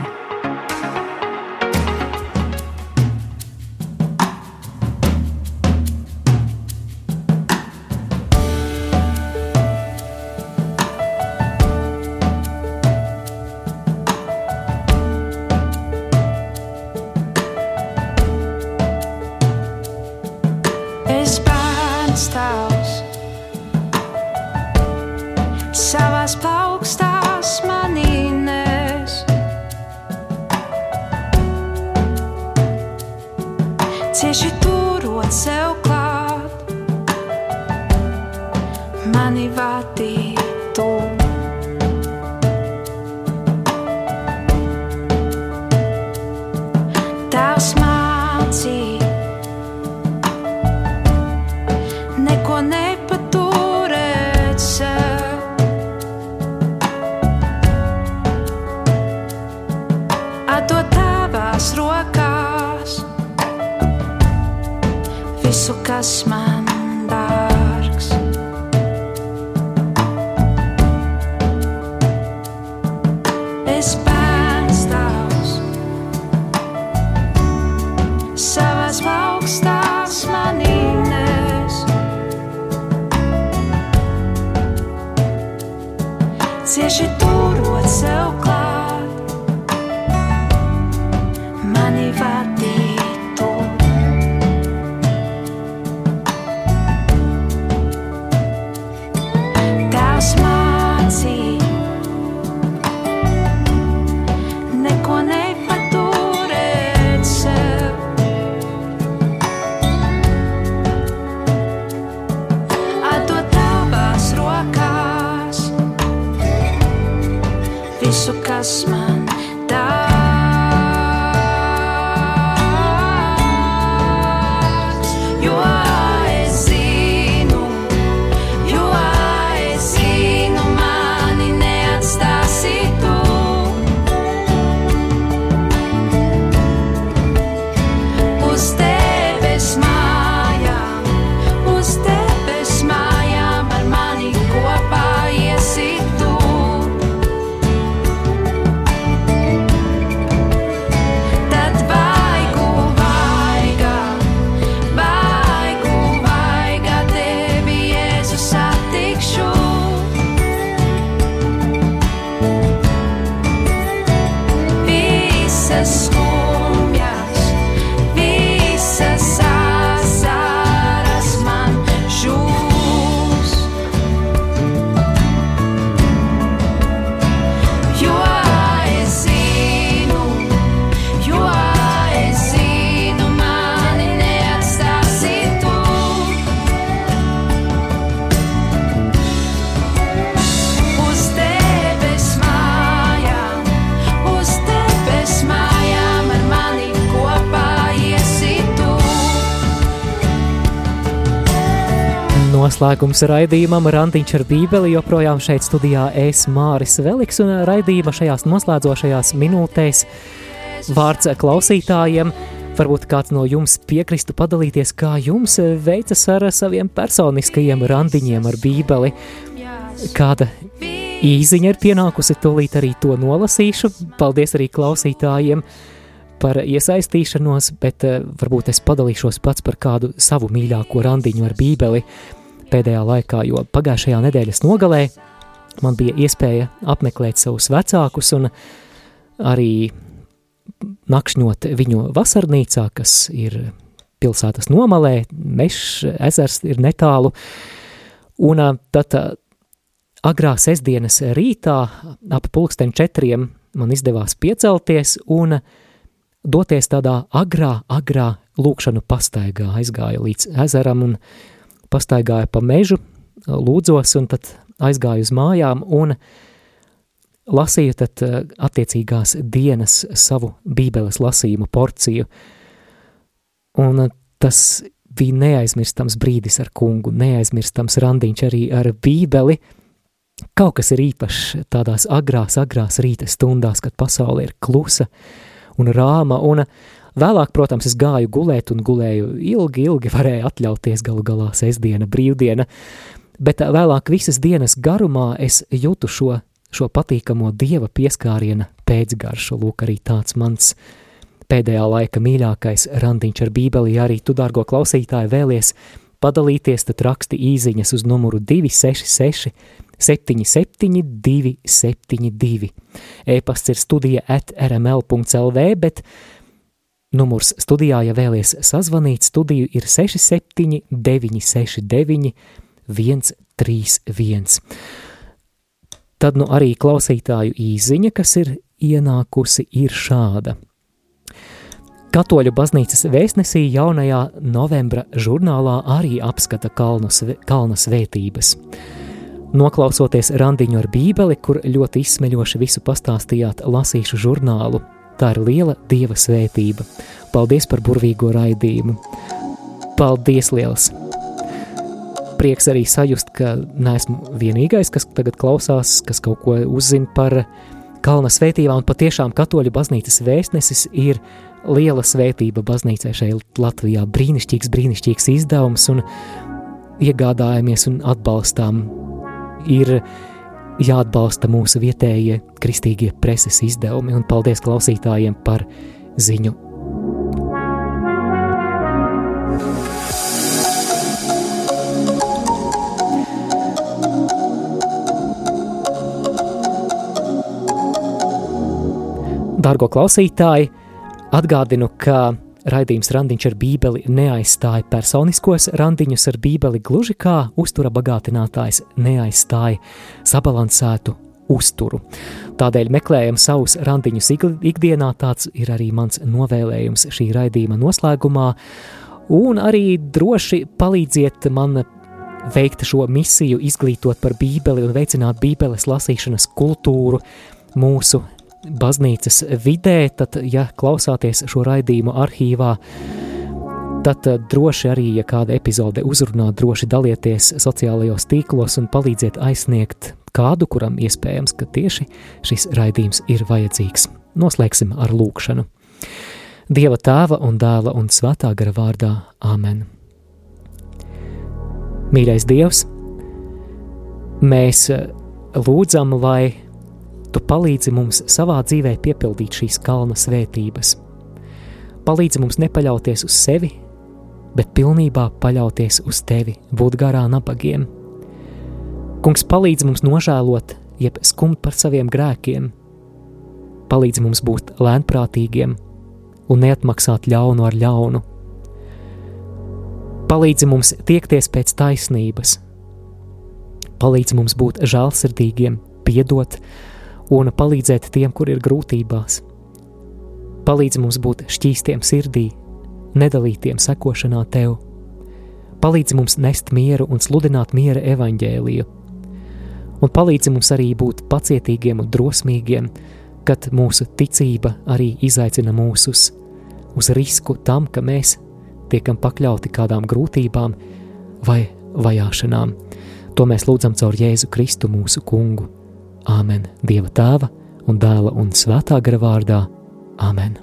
just smile. Noslēgums raidījumam Randiņš ar Bībeli joprojām šeit studijā es Māris Veliks un raidījuma šajās noslēdzošajās minūtēs vārds klausītājiem. Varbūt kāds no jums piekristu padalīties, kā jums veicas ar saviem personiskajiem randiņiem ar Bībeli. Kāda īziņa ir pienākusi, tūlīt arī to nolasīšu. Paldies arī klausītājiem par iesaistīšanos, bet uh, varbūt es padalīšos pats par kādu savu mīļāko randiņu ar Bībeli pēdējā laikā, jo pagājušajā nedēļas nogalē man bija iespēja apmeklēt savus vecākus un arī nakšņot viņu vasarnīcā, kas ir pilsētas nomalē, mežs, ezers ir netālu, un tad agrā sestdienas rītā ap pulksten četriem man izdevās piecelties un doties tādā agrā, agrā lūkšanu pastaigā, aizgāju līdz ezeram un pastaigāju pa mežu, lūdzos un tad aizgāju uz mājām un uh, lasīju tad eh, attiecīgās dienas savu bībeles lasījumu porciju, un eh, tas bija neaizmirstams brīdis ar kungu, neaizmirstams randiņš arī ar bībeli, kaut kas ir īpašs tādās agrās, agrās rīta stundās, kad pasaule ir klusa un rāma, un vēlāk, protams, es gāju gulēt un gulēju ilgi, ilgi varēju atļauties galu galā sestdiena, brīvdiena, bet vēlāk visas dienas garumā es jūtu šo šo patīkamo dieva pieskāriena pēcgaršu. Lūk, arī tāds mans pēdējā laika mīļākais randiņš ar bībeli. Ja arī tu, dārgo klausītāji, vēlies padalīties, tad raksti īziņas uz numuru 266 77 272. E-pasts ir studija at rml.lv, bet numurs studijā, ja vēlies sazvanīt, studiju ir 67 969 131. Tad nu arī klausītāju īziņa, kas ir ienākusi, ir šāda. Katoļu baznīcas vēstnesī jaunajā novembra žurnālā arī apskata kalnas, kalna svētības. Noklausoties randiņu ar bībeli, kur ļoti izsmeļoši visu pastāstījāt, lasīšu žurnālu. Tā ir liela dieva svētība. Paldies par burvīgo raidījumu. Paldies liels! prieks arī sajust, ka neesmu vienīgais, kas tagad klausās, kas kaut ko uzzina par kalna svētībām, patiešām katoļu baznīcas vēstnesis ir liela svētība baznīcai šeit Latvijā. Brīnišķīgs, brīnišķīgs izdevums, un iegādājamies un atbalstām. Ir jāatbalsta mūsu vietējie kristīgie preses izdevumi, un paldies klausītājiem par ziņu. Dargo klausītāji, atgādinu, ka raidījums Randiņš ar Bībeli neaizstāja personiskos randiņus ar Bībeli gluži kā uztura bagātinātājs neaizstāja sabalansētu uzturu. Tādēļ meklējam savus randiņus ikdienā, tāds ir arī mans novēlējums šī raidījuma noslēgumā, un arī droši palīdziet man veikt šo misiju, izglītot par Bībeli un veicināt Bībeles lasīšanas kultūru mūsu baznīcas vidē, tad, ja klausāties šo raidījumu arhīvā, tad eh, droši arī, ja kāda epizode uzrunā, droši dalieties sociālajos tīklos un palīdziet aizsniegt kādu, kuram iespējams, ka tieši šis raidījums ir vajadzīgs. Noslēgsim ar lūkšanu. Dieva tēva un dēla un svētā gara vārdā - Āmen. Mīļais Dievs, mēs eh, lūdzam, lai Tu palīdzi mums savā dzīvē piepildīt šīs kalna svētības. Palīdzi mums nepaļauties uz sevi, bet pilnībā paļauties uz tevi, būt garā nabagiem. Kungs palīdz mums nožēlot, jeb skumt par saviem grēkiem, palīdz mums būt lēnprātīgiem un neatmaksāt ļaunu ar ļaunu. Palīdzi mums tiekties pēc taisnības, palīdzi mums būt žēlsirdīgiem, piedot, un palīdzēt tiem, kur ir grūtībās. Palīdz mums būt šķīstiem sirdī, nedalītiem sekošanā tev. Palīdz mums nest mieru un sludināt miera evaņģēliju. Un palīdz mums arī būt pacietīgiem un drosmīgiem, kad mūsu ticība arī izaicina mūs uz, uz risku tam, ka mēs tiekam pakļauti kādām grūtībām vai vajāšanām. To mēs lūdzam caur Jēzu Kristu mūsu kungu. Āmen. Dieva tēva un dēla un svētā gara vārdā. Āmen.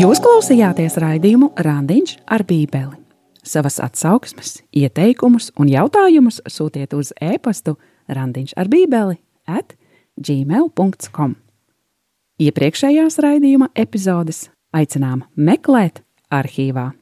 Jūs klausījāties raidījumu Randiņš ar Bībeli. Savas atsauksmes, ieteikumus un jautājumus sūtiet uz e-pastu Randiņš ar Bībeli at gmail.com. Iepriekšējās raidījuma epizodes aicinām meklēt arhīvā.